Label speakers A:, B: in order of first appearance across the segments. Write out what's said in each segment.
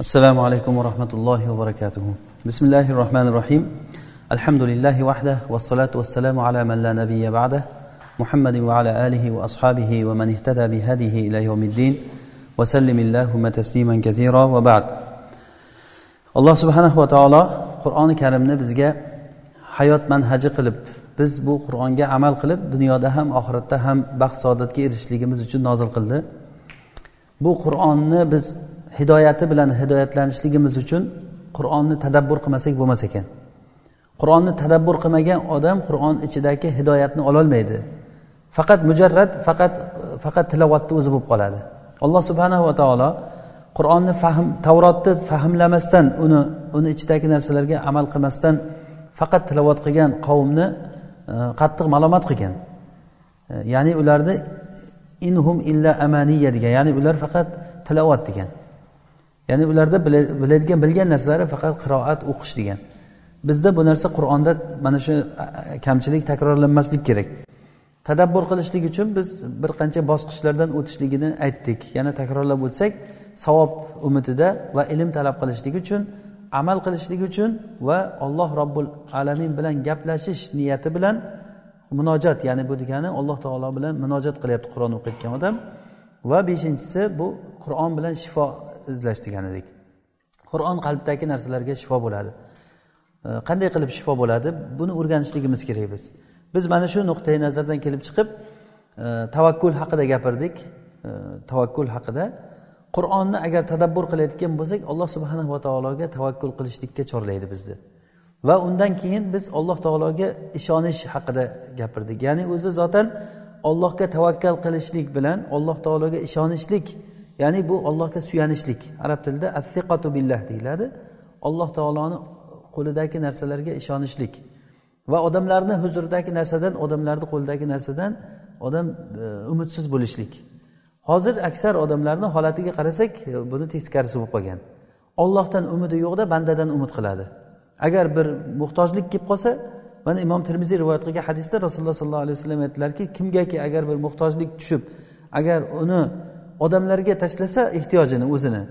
A: السلام عليكم ورحمة الله وبركاته بسم الله الرحمن الرحيم الحمد لله وحده والصلاة والسلام على من لا نبي بعده محمد وعلى آله وأصحابه ومن اهتدى بهديه إلى يوم الدين وسلم اللهم تسليما كثيرا وبعد alloh subhanahu va taolo qur'oni karimni bizga hayot manhaji qilib biz bu qur'onga amal qilib dunyoda ham oxiratda ham baxt saodatga erishishligimiz uchun nozil qildi bu qur'onni biz hidoyati bilan hidoyatlanishligimiz uchun qur'onni tadabbur qilmasak bo'lmas ekan. Qur'onni tadabbur qilmagan odam qur'on ichidagi hidoyatni ololmaydi. Faqat mujarrad faqat faqat tilovatni o'zi bo'lib qoladi. Alloh subhanahu va taolo qur'onni fahm tavrotni fahmlamasdan uni uni ichidagi narsalarga amal qilmasdan faqat tilovat qilgan qavmni e, qattiq malomat qilgan. E, ya'ni ularni inhum illa amaniya degan ya'ni ular faqat tilovat degan. Ya'ni ularda biladigan bilgan narsalari faqat qiroat o'qish degan. Bizda bu narsa qur'onda mana shu kamchilik takrorlanmaslik kerak. Tadabbur qilishlik uchun biz bir qancha bosqichlardan o'tishligini aytdik. Yana takrorlab o'tsak savob umidida va ilm talab qilishlik uchun amal qilishlik uchun va alloh robbul alamin bilan gaplashish niyati bilan munojat ya'ni bu degani alloh taolo bilan munojat qilyapti qur'on o'qiyotgan odam. Va beshinchisi bu qur'on bilan shifo izlash degan edik qur'on qalbdagi narsalarga shifo bo'ladi. Qanday qilib shifo bo'ladi? Buni o'rganishligimiz kerak biz. Biz mana shu nuqtai nazardan kelib chiqib tavakkul haqida gapirdik. Tavakkul haqida. Qur'onni agar tadabbur qilayotgan bo'lsak alloh subhanahu va taologa tavakkul qilishlikka chorlaydi bizni. Va undan keyin biz alloh taologa ishonish haqida gapirdik. Ya'ni o'zi zotan ollohga tavakkal qilishlik bilan alloh taologa ishonishlik ya'ni bu allohga suyanishlik. Arab tilida attiqatu billah deyiladi. Alloh taoloni qo'lidagi narsalarga ishonishlik. Va odamlarni huzuridagi narsadan odamlarni qo'lidagi narsadan odam e, umidsiz bo'lishlik. Hozir aksar odamlarni holatiga qarasak e, buni teskarisi bo'lib qolgan. Ollohdan umidi yo'qda bandadan umid qiladi. Agar bir muhtojlik kelib qolsa mana imom termiziy rivoyat qilgan hadisda rasululloh sollallohu alayhi vasallam aytdilarki kimgaki agar bir muhtojlik tushib agar uni odamlarga tashlasa ehtiyojini o'zini.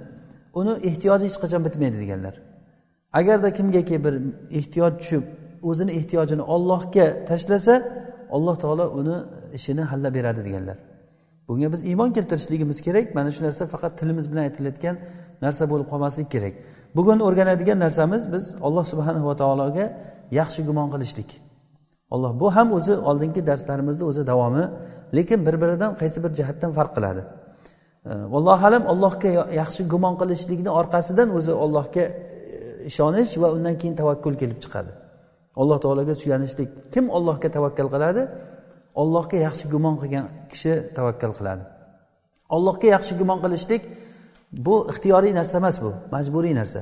A: Uni ehtiyoji hech qachon bitmaydi deganlar. Agarda kimgaki bir ehtiyoj tushib o'zini ehtiyojini ollohga tashlasa alloh taolo uni ishini hallab beradi deganlar. Bunga biz iymon keltirishligimiz kerak. Mana shu narsa faqat tilimiz bilan aytilayotgan narsa bo'lib qolmasligi kerak. Bugun o'rganadigan narsamiz biz alloh subhanahu va taologa yaxshi gumon qilishlik. Alloh bu ham o'zi oldingi darslarimizni o'zi davomi lekin bir biridan qaysi bir jihatdan farq qiladi? Vallohu alam allohga yaxshi gumon qilishlikni orqasidan o'zi ollohga e, ishonish va undan keyin tavakkul kelib chiqadi. Alloh taologa suyanishlik. Kim ollohga tavakkal qiladi? Ollohga yaxshi gumon qilgan kishi tavakkal qiladi. Ollohga yaxshi gumon qilishlik bu ixtiyoriy narsa emas bu majburiy narsa.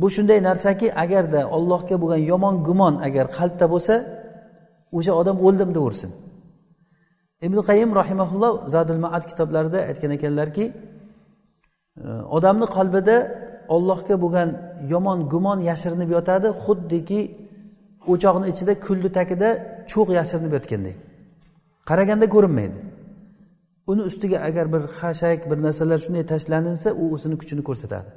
A: Bu shunday narsaki agarda ollohga bo'lgan yomon gumon agar qalbda bo'lsa o'sha odam o'ldim deyaversin ibn qayim rahimaulloh zadul maad kitoblarida aytgan ekanlarki odamni qalbida ollohga bo'lgan yomon gumon yashirinib yotadi xuddiki o'choqni ichida kulni tagida cho'g' yashirinib yotgandek. Qaraganda ko'rinmaydi. Uni ustiga agar bir xashak bir narsalar shunday tashlaninsa u o'zini kuchini ko'rsatadi.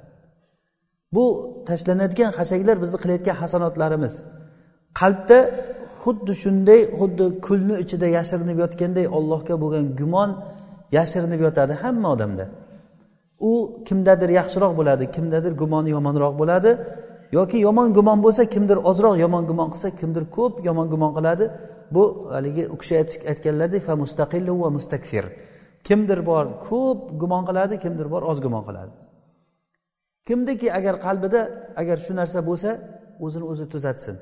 A: Bu tashlanadigan xashaklar bizni qilayotgan hasanotlarimiz. Qalbda xuddi shunday xuddi kulni ichida yashirinib yotganday ollohga bo'lgan gumon yashirinib yotadi hamma odamda. U kimdadir yaxshiroq bo'ladi kimdadir gumoni yomonroq bo'ladi yoki yomon gumon bo'lsa kimdir ozroq yomon gumon qilsa kimdir ko'p yomon gumon qiladi. Bu haligi u kishi aytganlaridek fa mustaqillu va mustakfir. Kimdir bor ko'p gumon qiladi kimdir bor oz gumon qiladi. Kimdiki agar qalbida agar shu narsa bo'lsa o'zini o'zi tuzatsin.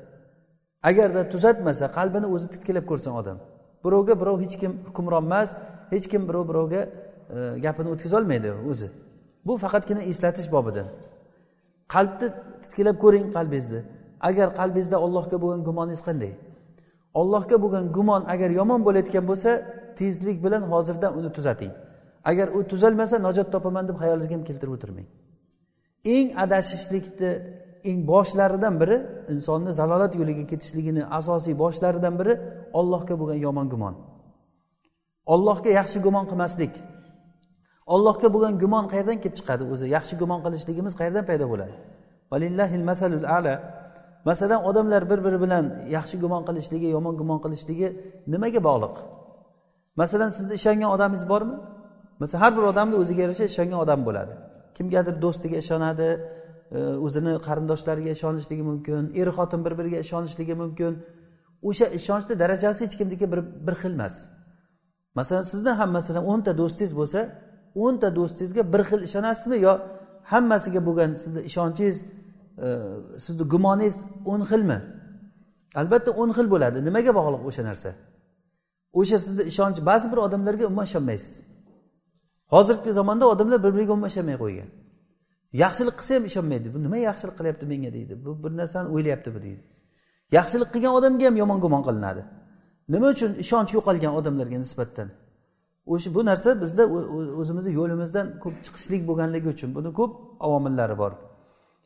A: Agarda tuzatmasa qalbini o'zi titkilab ko'rsin odam. Birovga birov hech kim hukmron emas hech kim birov birovga e, gapini o'tkazolmaydi o'zi. Bu faqatgina eslatish bobidan. Qalbni titkilab ko'ring qalbingizni. Agar qalbingizda ollohga bo'lgan gumoningiz qanday. Ollohga bo'lgan gumon agar yomon bo'layotgan bo'lsa tezlik bilan hozirdan uni tuzating. Agar u tuzalmasa najot topaman deb xayolingizga ham keltirib o'tirmang. Eng adashishlikni eng boshlaridan biri insonni zalolat yo'liga ketishligini asosiy boshlaridan biri ollohga bo'lgan yomon gumon. Ollohga yaxshi gumon qilmaslik. Ollohga bo'lgan gumon qayerdan kelib chiqadi o'zi? Yaxshi gumon qilishligimiz qayerdan paydo bo'ladi? Ala. Masalan odamlar bir biri bilan yaxshi gumon qilishligi yomon gumon qilishligi nimaga bog'liq? Masalan sizni ishongan odamingiz bormi? Masalan har bir odamni o'ziga yarasha ishongan odam bo'ladi. Kimgadir do'stiga ishonadi E, o'zini qarindoshlariga ishonishligi mumkin er xotin bir biriga ishonishligi mumkin. O'sha ishonchni darajasi hech kimniki bir, bir xil emas. Masalan sizni ham masalan o'nta do'stingiz bo'lsa o'nta do'stingizga bir xil ishonasizmi yo hammasiga bo'lgan sizni ishonchingiz e, sizni gumoningiz o'n xilmi? Albatta o'n xil bo'ladi. Nimaga bog'liq o'sha narsa? O'sha sizni ishonch ba'zi bir odamlarga umuman ishonmaysiz hozirgi zamonda odamlar bir biriga umuman ishonmay qo'ygan. Yaxshilik qilsa ham ishonmaydi. Bu nima yaxshilik qilyapti menga deydi. Bu bir narsani o'ylayapti bu deydi. Yaxshilik qilgan odamga ham yomon gumon qilinadi. Nima uchun? Ishonch yo'qolgan odamlarga nisbatan. O'sha bu narsa bizda o'zimizni yo'limizdan ko'p chiqishlik bo'lganligi uchun buni ko'p avomillari bor.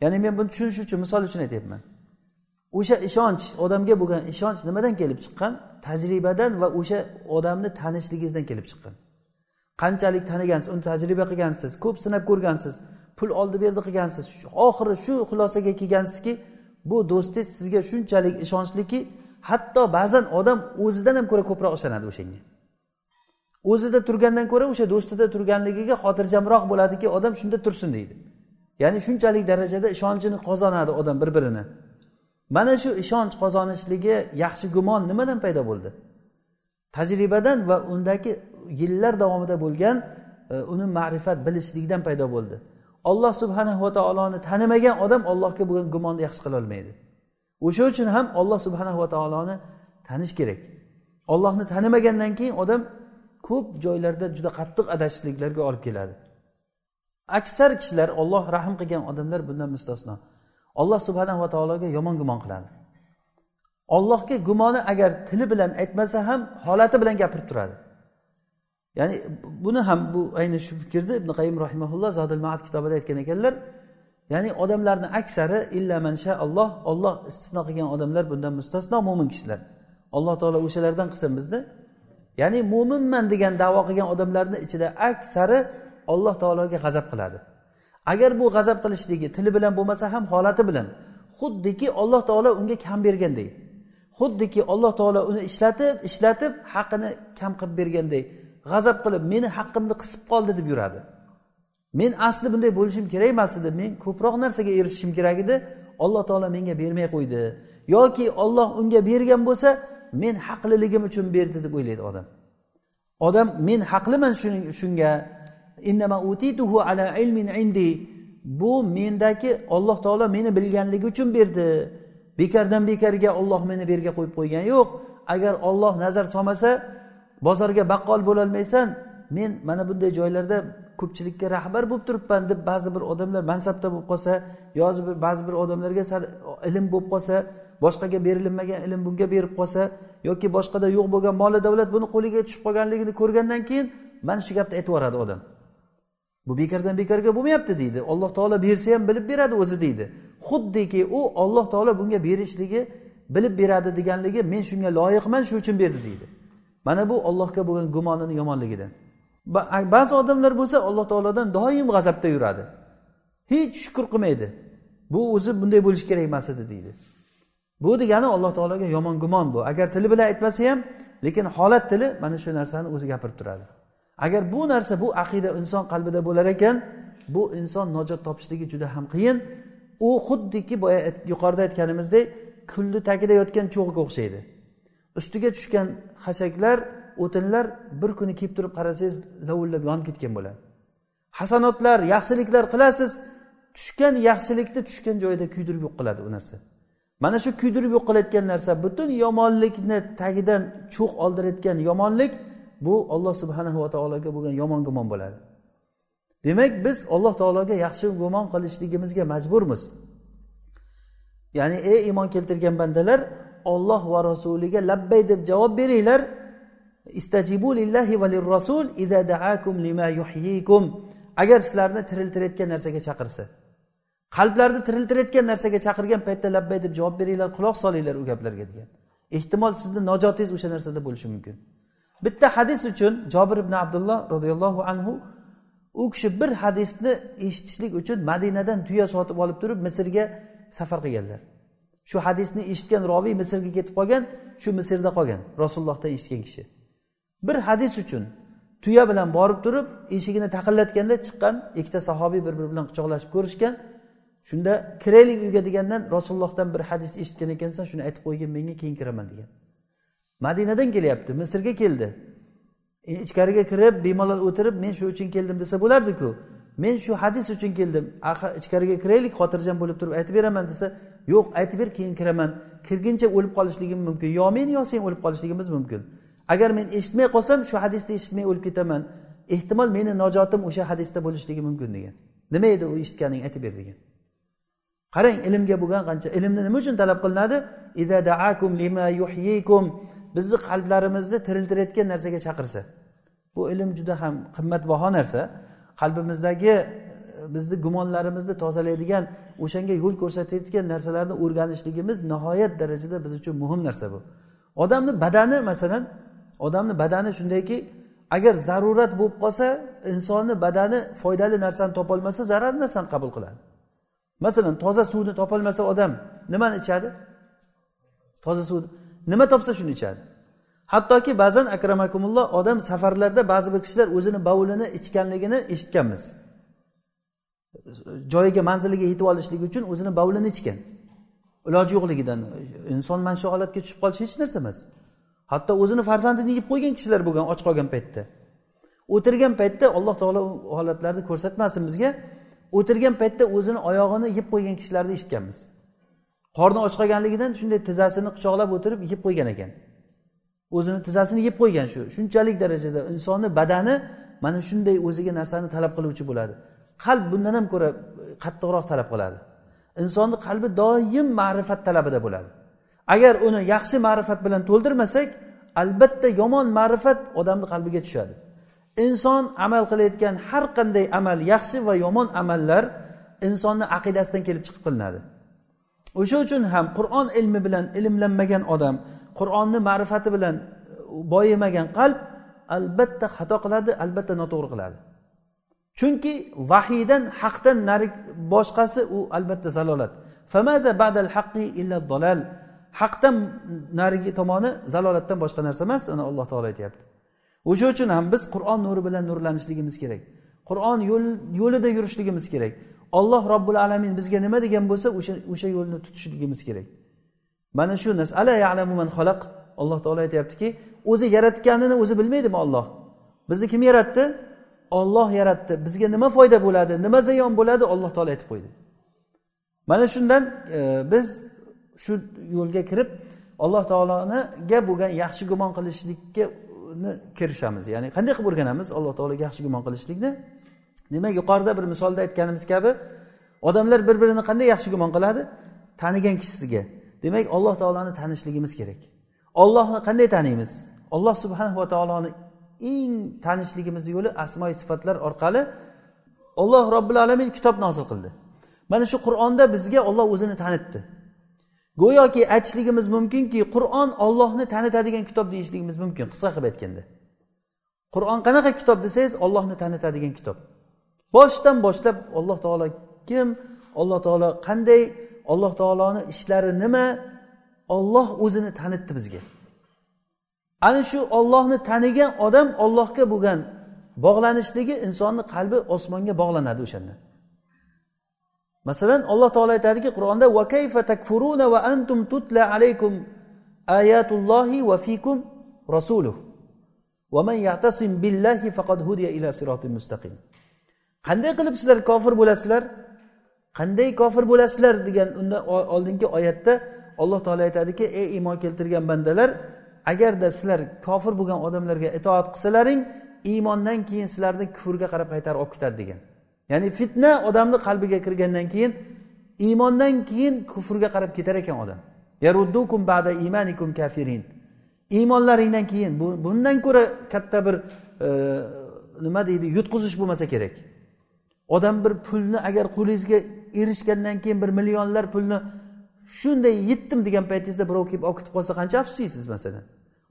A: Ya'ni men buni tushunish uchun misol uchun aytyapman. O'sha ishonch odamga bo'lgan ishonch nimadan kelib chiqqan? Tajribadan va o'sha odamni tanishligingizdan kelib chiqqan. Qanchalik tanigansiz uni tajriba qilgansiz ko'p sinab ko'rgansiz. Pul oldi berdi qilgansiz. Oxiri shu xulosaga kelgansizki bu do'stingiz sizga shunchalik ishonchliki hatto ba'zan odam o'zidan ham ko'ra ko'proq ishonadi o'shanga o'zida turgandan ko'ra o'sha do'stida turganligiga xotirjamroq bo'ladiki odam shunda tursin deydi. Ya'ni shunchalik darajada ishonchini qozonadi odam bir birini mana shu ishonch qozonishligi yaxshi gumon nimadan paydo bo'ldi? Tajribadan va undagi yillar davomida bo'lgan e, uni ma'rifat bilishlikdan paydo bo'ldi. Olloh subhanahu va taoloni tanimagan odam ollohga bo'lgan gumonni yaxshi qilolmaydi o'sha uchun ham olloh subhanahu va taoloni tanish kerak. Ollohni tanimagandan keyin odam ko'p joylarda juda qattiq adashishliklarga olib keladi. Aksar kishilar olloh rahm qilgan odamlar bundan mustasno. Olloh subhanava taologa yomon gumon qiladi. Ollohga gumoni agar tili bilan aytmasa ham holati bilan gapirib turadi. Ya'ni buni ham bu ayni shu fikrni ibn qayim rahimaulloh zodil maat kitobida aytgan ekanlar. Ya'ni odamlarni aksari illa mansha alloh olloh istisno qilgan odamlar bundan mustasno mo'min kishilar. Alloh taolo o'shalardan qilsin bizni. Ya'ni mo'minman degan davo qilgan odamlarni ichida aksari alloh taologa g'azab qiladi. Agar bu g'azab qilishligi tili bilan bo'lmasa ham holati bilan xuddiki olloh taolo unga kam berganday xuddiki alloh taolo uni ishlatib ishlatib haqini kam qilib berganday g'azab qilib meni haqqimni qisib qoldi deb yuradi. Men asli bunday bo'lishim kerak emas edi. Men ko'proq narsaga erishishim kerak edi. Alloh taolo menga bermay qo'ydi. Yoki olloh unga bergan bo'lsa men haqliligim uchun berdi deb o'ylaydi odam. Odam men haqliman shunga. Ala ilmin indi. Bu mendagi olloh taolo meni bilganligi uchun berdi. Bekardan bekarga olloh meni bu yerga qo'yib qo'ygani yo'q. Agar olloh nazar solmasa bozorga baqqol bo'lolmaysan men mana bunday joylarda ko'pchilikka rahbar bo'lib turibman deb ba'zi bir odamlar mansabda bo'lib qolsa yoki ba'zi bir odamlarga sal ilm bo'lib qolsa boshqaga berilmagan ilm bunga berib qolsa yoki boshqada yo'q bo'lgan moli davlat buni qo'liga tushib qolganligini ko'rgandan keyin mana shu gapni aytib yuboradi odam. Bu bekordan bekorga bo'lmayapti deydi. Alloh taolo bersa ham bilib beradi o'zi deydi. Xuddiki u olloh taolo bunga berishligi bilib beradi deganligi men shunga loyiqman shu uchun berdi deydi. Mana bu ollohga bo'lgan gumonini yomonligidan ba'zi odamlar bo'lsa alloh taolodan doim g'azabda yuradi. Hech shukur qilmaydi. Bu o'zi bunday bo'lishi kerak emas edi deydi. Bu degani alloh taologa yomon gumon bu. Agar tili bilan aytmasa ham lekin holat tili mana shu narsani o'zi gapirib turadi. Agar bu narsa bu aqida inson qalbida bo'lar ekan bu inson najot topishligi juda ham qiyin. U xuddiki boya yuqorida aytganimizdek kulni tagida yotgan cho'g'ga o'xshaydi. Ustiga tushgan xashaklar o'tinlar bir kuni kelib turib qarasangiz lovullab yonib ketgan bo'ladi. Hasanotlar yaxshiliklar qilasiz. Tushgan yaxshilikni tushgan joyida kuydirib yo'q qiladi u narsa. Mana shu kuydirib yo'q qilayotgan narsa butun yomonlikni tagidan cho'q oldirayotgan yomonlik bu olloh subhanahu va taologa bo'lgan yomon gumon bo'ladi. Demak biz alloh taologa yaxshi gumon qilishligimizga majburmiz. Ya'ni ey iymon keltirgan bandalar olloh va rasuliga labbay deb javob beringlar. Istajibu lillahi va lirrasul ida daakum lima yuhyikum. Agar sizlarni tiriltirayotgan narsaga chaqirsa qalblarni tiriltirayotgan narsaga chaqirgan paytda labbay deb javob beringlar quloq solinglar u gaplarga degan. Ehtimol sizni nojotingiz o'sha narsada bo'lishi mumkin. Bitta hadis uchun jobir ibn abdulloh roziyallohu anhu u kishi bir hadisni eshitishlik uchun madinadan tuya sotib olib turib misrga safar qilganlar. Shu hadisni eshitgan roviy misrga ketib qolgan shu misrda qolgan rasulullohdan eshitgan kishi. Bir hadis uchun tuya bilan borib turib eshigini taqillatganda chiqqan ikkita sahobiy bir biri bilan quchoqlashib ko'rishgan shunda kiraylik uyga degandan rasulullohdan bir hadis eshitgan ekansan shuni aytib qo'ygin menga keyin kiraman degan. Madinadan kelyapti misrga keldi. E, ichkariga kirib bemalol o'tirib men shu uchun keldim desa bo'lardiku. Men shu hadis uchun keldim ichkariga kiraylik xotirjam bo'lib turib aytib beraman desa yo'q aytib ber keyin kiraman. Kirguncha o'lib qolishligim mumkin. Yo men yo sen o'lib qolishligimiz mumkin. Agar men eshitmay qolsam shu hadisni eshitmay o'lib ketaman. Ehtimol meni nojotim o'sha hadisda bo'lishligi mumkin degan. Nima edi u eshitganing aytib ber degan. Qarang ilmga bo'lgan qancha ilmni nima uchun talab qilinadi? Bizni qalblarimizni tiriltirayotgan narsaga chaqirsa. Bu ilm juda ham qimmatbaho narsa. Qalbimizdagi bizni gumonlarimizni tozalaydigan o'shanga yo'l ko'rsatayotgan narsalarni o'rganishligimiz nihoyat darajada biz uchun muhim narsa bu. Odamni badani masalan odamni badani shundayki agar zarurat bo'lib qolsa insonni badani foydali narsani topolmasa zarar narsani qabul qiladi. Masalan toza suvni topolmasa odam nimani ichadi? Toza suvni nima topsa shuni ichadi? Hattoki ba'zan akramakumulloh odam safarlarda ba'zi bir kishilar o'zini bovulini ichganligini eshitganmiz. Joyiga manziliga yetib olishlik uchun o'zini bovulini ichgan. Iloji yo'qligidan inson mana shu holatga tushib qolish hech narsa emas. Hatto o'zini farzandini yeb qo'ygan kishilar bo'lgan och qolgan paytda. O'tirgan paytda alloh taolo u holatlarni ko'rsatmasin bizga. O'tirgan paytda o'zini oyog'ini yeb qo'ygan kishilarni eshitganmiz. Qorni och qolganligidan shunday tizzasini quchoqlab o'tirib yeb qo'ygan ekan. O'zini tizzasini yeb qo'ygan shu shunchalik darajada insonni badani mana shunday o'ziga narsani talab qiluvchi bo'ladi. Qalb bundan ham ko'ra qattiqroq talab qiladi. Insonni qalbi doim ma'rifat talabida bo'ladi. Agar uni yaxshi ma'rifat bilan to'ldirmasak albatta yomon ma'rifat odamni qalbiga tushadi. Inson amal qilayotgan har qanday amal yaxshi va yomon amallar insonni aqidasidan kelib chiqib qilinadi. O'sha uchun ham qur'on ilmi bilan ilmlanmagan odam qur'onni ma'rifati bilan boyimagan qalb albatta xato qiladi albatta noto'g'ri qiladi. Chunki vahiydan haqdan nari boshqasi u albatta zalolat. Haqdan narigi tomoni zalolatdan boshqa narsa emas uni alloh taolo aytyapti. O'sha uchun ham biz qur'on nuri bilan nurlanishligimiz kerak. Qur'on yo'lida yurishligimiz kerak. Olloh robbil alamin bizga nima degan bo'lsa o'sha o'sha yo'lni tutishligimiz kerak. Mana shu narsa ala yalamu man xalaq? Alloh taolo aytyaptiki o'zi yaratganini o'zi bilmaydimi olloh bizni kim yaratdi? Olloh yaratdi bizga nima foyda bo'ladi nima ziyon bo'ladi alloh taolo aytib qo'ydi. Mana shundan e, biz shu yo'lga kirib alloh taoloniga bo'lgan yaxshi gumon qilishlikka kirishamiz. Ya'ni qanday qilib o'rganamiz? Alloh taologa yaxshi gumon qilishlikni? Demak yuqorida bir misolda aytganimiz kabi odamlar bir birini qanday yaxshi gumon qiladi? Tanigan kishisiga. Demak alloh taoloni tanishligimiz kerak. Ollohni qanday taniymiz? Alloh subhanahu va taoloni eng tanishligimizni yo'li asmoi sifatlar orqali olloh robbil alamin kitob nozil qildi. Mana shu qur'onda bizga olloh o'zini tanitdi. Go'yoki aytishligimiz mumkinki qur'on ollohni tanitadigan kitob deyishligimiz mumkin qisqa qilib aytganda. Qur'on qanaqa kitob desangiz ollohni tanitadigan kitob. Boshidan boshlab alloh taolo kim alloh taolo qanday alloh taoloni ishlari nima olloh o'zini tanitdi bizga. Ana shu ollohni tanigan odam ollohga bo'lgan bog'lanishligi insonni qalbi osmonga bog'lanadi o'shanda. Masalan alloh taolo aytadiki qur'onda va kayfa takfuruna va antum tutla alaykum ayatullohi va fikum rasuluh. Va man ya'tasim billahi faqad hudiya ila siratin mustaqim. Qanday qilib sizlar kofir bo'lasizlar? Qanday kofir bo'lasizlar degan undan oldingi oyatda alloh taolo aytadiki ey iymon keltirgan bandalar agarda sizlar kofir bo'lgan odamlarga itoat qilsalaring iymondan keyin sizlarni kufrga qarab qaytarib olib ketadi degan. Ya'ni fitna odamni qalbiga kirgandan keyin iymondan keyin kufrga qarab ketar ekan odam. Yaruddukum ba'da imanikum kafirin. Iymonlaringdan keyin bu bundan ko'ra katta bir e, nima deydi yutqizish bo'lmasa kerak. Odam bir pulni agar qo'lingizga erishgandan keyin bir millionlar pulni shunday yetdim degan paytingizda birov kelib olib ketib qolsa qancha afsus yeysiz masalan?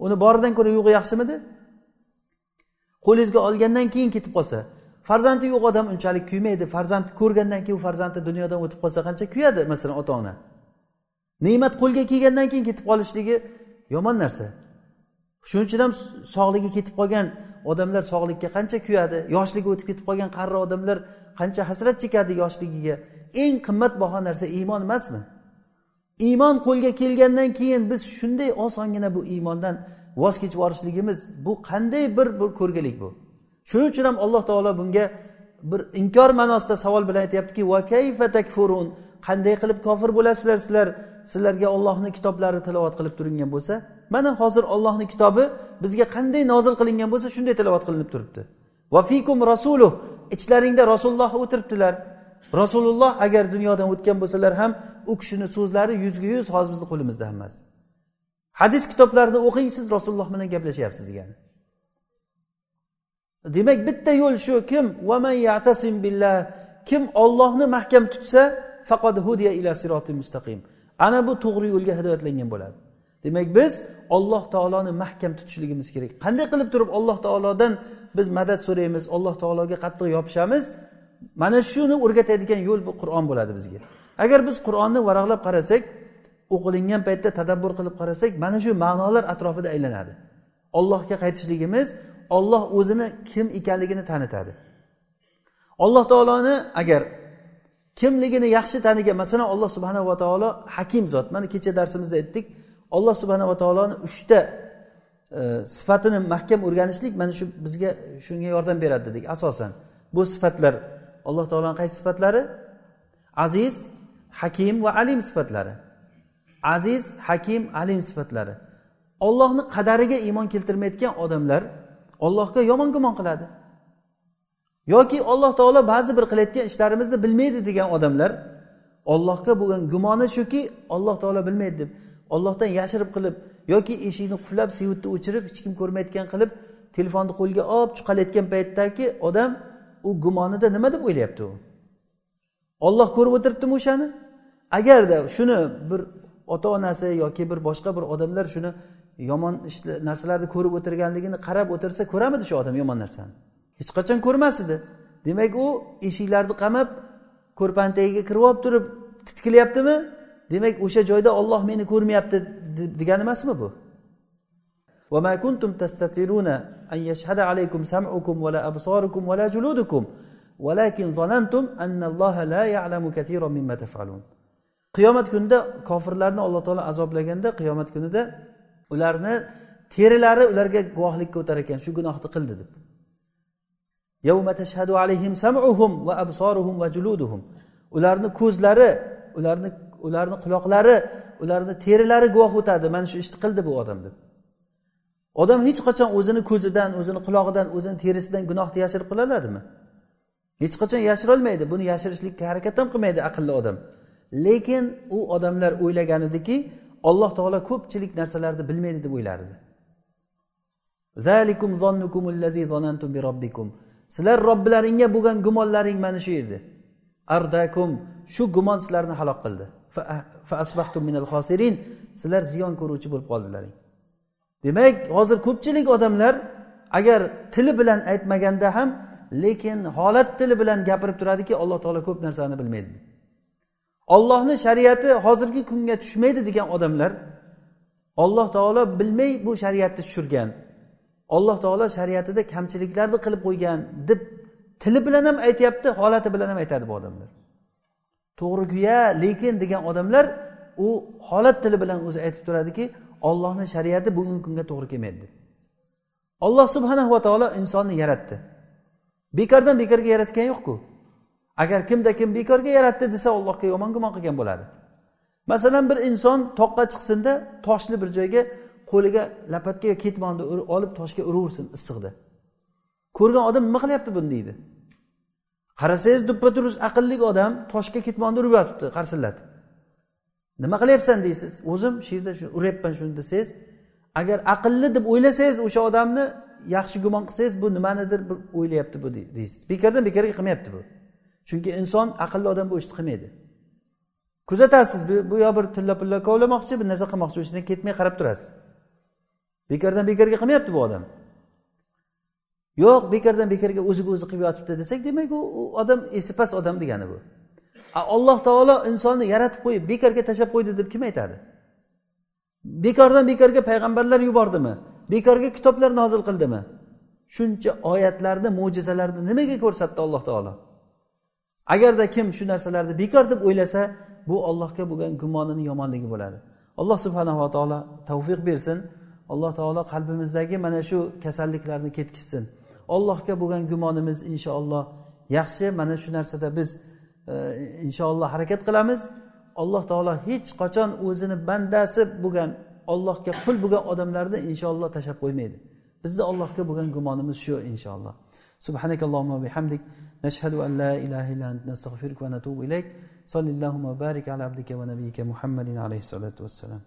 A: Uni boridan ko'ra yo'g'i yaxshimidi? Qo'lingizga olgandan keyin ketib qolsa farzandi yo'q odam unchalik kuymaydi. Farzandni ko'rgandan keyin u farzandi dunyodan o'tib qolsa qancha kuyadi masalan ota ona ne'mat qo'lga kelgandan keyin ketib qolishligi yomon narsa. Shuning uchun ham sog'ligi ketib qolgan odamlar sog'likka qancha kuyadi? Yoshligi o'tib ketib qolgan qari odamlar qancha hasrat chekadi yoshligiga? Eng qimmatbaho narsa iymon emasmi? Iymon qo'lga kelgandan keyin biz shunday osongina bu iymondan voz kechib yuborishligimiz bu qanday bir bir ko'rgilik bu? Shuning uchun ham alloh taolo bunga bir inkor ma'nosida savol bilan aytyaptiki va kayfa takfurun? Qanday qilib kofir bo'lasizlar? Sizlar sizlarga ollohni kitoblari tilovat qilib turingan bo'lsa mana hozir ollohni kitobi bizga qanday nozil qilingan bo'lsa shunday tilovat qilinib turibdi. Va fikum rasuluh. Ichlaringda rasululloh o'tiribdilar. Rasululloh agar dunyodan o'tgan bo'lsalar ham u kishini so'zlari yuzga yuz hozir bizni qo'limizda hammasi. Hadis kitoblarini o'qing siz rasululloh bilan gaplashyapsiz degani. Demak bitta yo'l shu kim? Billah kim ollohni mahkam tutsa faqat hudiya ila siroti mustaqim. Ana bu to'g'ri yo'lga hidoyatlangan bo'ladi. Demak biz olloh taoloni mahkam tutishligimiz kerak. Qanday qilib turib alloh taolodan biz madad so'raymiz alloh taologa qattiq yopishamiz? Mana shuni o'rgatadigan yo'l bu qur'on bo'ladi bizga. Agar biz qur'onni varaqlab qarasak o'qilingan paytda tadabbur qilib qarasak mana shu ma'nolar atrofida aylanadi. Ollohga qaytishligimiz olloh o'zini kim ekanligini tanitadi. Alloh taoloni agar kimligini yaxshi tanigan masalan alloh subhanava taolo hakim zot. Mana kecha darsimizda aytdik alloh subhanava taoloni uchta e, sifatini mahkam o'rganishlik mana shu bizga shunga yordam beradi dedik asosan. Bu sifatlar alloh taoloni qaysi sifatlari? Aziz hakim va alim sifatlari. Aziz hakim alim sifatlari. Ollohni qadariga iymon keltirmayotgan odamlar ollohga yomon gumon qiladi. Yoki olloh taolo ba'zi bir qilayotgan ishlarimizni bilmaydi degan odamlar ollohga bo'lgan gumoni shuki olloh taolo bilmaydi deb ollohdan yashirib qilib yoki eshikni qulflab svetni o'chirib hech kim ko'rmayotgan qilib telefonni qo'lga olib chiqalayotgan paytdagi odam u gumonida nima deb o'ylayapti u? Olloh ko'rib o'tiribdimi o'shani? Agarda shuni bir ota onasi yoki bir boshqa bir odamlar shuni yomon narsalarni ko'rib o'tirganligini qarab o'tirsa ko'ramidi shu odam yomon narsani? Hech qachon ko'rmas edi. Demak u eshiklarni qamab ko'rpani tagiga kirib olib turib titkilayaptimi demak o'sha joyda olloh meni ko'rmayapti degani emasmi bu? وما كنتم تستترون أن يشهد عليكم سمعكم ولا أبصاركم ولا جلودكم ولكن ظننتم أن الله لا يعلم كثيرا مما تفعلون qiyomat kunida kofirlarni alloh taolo azoblaganda qiyomat kunida ularni terilari ularga guvohlikka o'tar ekan shu gunohni qildi deb ularni ko'zlari ularni ularni quloqlari ularni terilari guvoh o'tadi mana shu ishni qildi bu odam deb Odam hech qachon o'zini ko'zidan o'zini qulog'idan o'zini terisidan gunohni yashirib qila oladimi hech qachon yashirolmaydi. Buni yashirishlikka harakat ham qilmaydi aqlli odam. Lekin u odamlar o'ylagan ediki alloh taolo ko'pchilik narsalarni bilmaydi deb o'ylar edi sizlar robbilaringga bo'lgan gumonlaring mana shu edi ardakum shu gumon sizlarni halok qildi. Sizlar ziyon ko'ruvchi bo'lib qoldilaring. Demak hozir ko'pchilik odamlar agar tili bilan aytmaganda ham lekin holat tili bilan gapirib turadiki alloh taolo ko'p narsani bilmaydi. Ollohni shariati hozirgi kunga tushmaydi degan odamlar olloh taolo bilmay bu shariatni tushirgan alloh taolo shariatida kamchiliklarni qilib qo'ygan deb tili bilan ham aytyapti holati bilan ham aytadi bu odamlar. To'g'ri guya lekin degan odamlar u holat tili bilan o'zi aytib turadiki ollohni shariati bugungi kunga to'g'ri kelmaydi. Deb olloh subhanahu va taolo insonni yaratdi. Bekordan bekorga yaratgani yo'qku. Agar kimda kim bekorga yaratdi desa allohga yomon gumon qilgan bo'ladi. Masalan bir inson toqqa chiqsinda toshli bir joyga qo'liga lapatga ketmonni olib toshga uraversin issiqda. Ko'rgan odam nima qilyapti buni deydi. Qarasangiz duppa durust aqlli odam toshga ketmonni urib yotibdi qarsillatib. Nima qilyapsan deysiz? O'zim shu yerda uryapman shuni desangiz agar aqlli deb o'ylasangiz o'sha odamni yaxshi gumon qilsangiz bu nimanidir bir o'ylayapti bu deysiz. Bekordan bekorga qilmayapti bu. Chunki inson aqlli odam bu ishni qilmaydi. Kuzatasiz bu yo bir tilla pulla kovlamoqchi bir narsa qilmoqchi o'shandan ketmay qarab turasiz. Bekordan bekorga qilmayapti bu odam. Yo'q bekordan bekorga o'ziga o'zi qilib yotibdi desak demak u odam esi past odam degani bu. Alloh taolo insonni yaratib qo'yib bekorga tashlab qo'ydi deb kim aytadi? Bekordan bekorga payg'ambarlar yubordimi? Bekorga kitoblar nozil qildimi? Shuncha oyatlarni mo'jizalarni nimaga ko'rsatdi alloh taolo? Agarda kim shu narsalarni bekor deb o'ylasa bu ollohga bo'lgan gumonini yomonligi bo'ladi. Alloh subhanava taolo tavfiq bersin. Alloh taolo qalbimizdagi mana shu kasalliklarni ketkizsin allohga bo'lgan gumonimiz inshaalloh yaxshi. Mana shu narsada biz inshaalloh harakat qilamiz alloh taolo hech qachon o'zini bandasi bo'lgan ollohga qul bo'lgan odamlarni inshaalloh tashlab qo'ymaydi bizni allohga bo'lgan gumonimiz shu inshaalloh سبحانك اللهم وبحمدك نشهد أن لا إله إلا أنت نستغفرك ونتوب إليك صلى اللهم وبارك على عبدك ونبيك محمد عليه الصلاة والسلام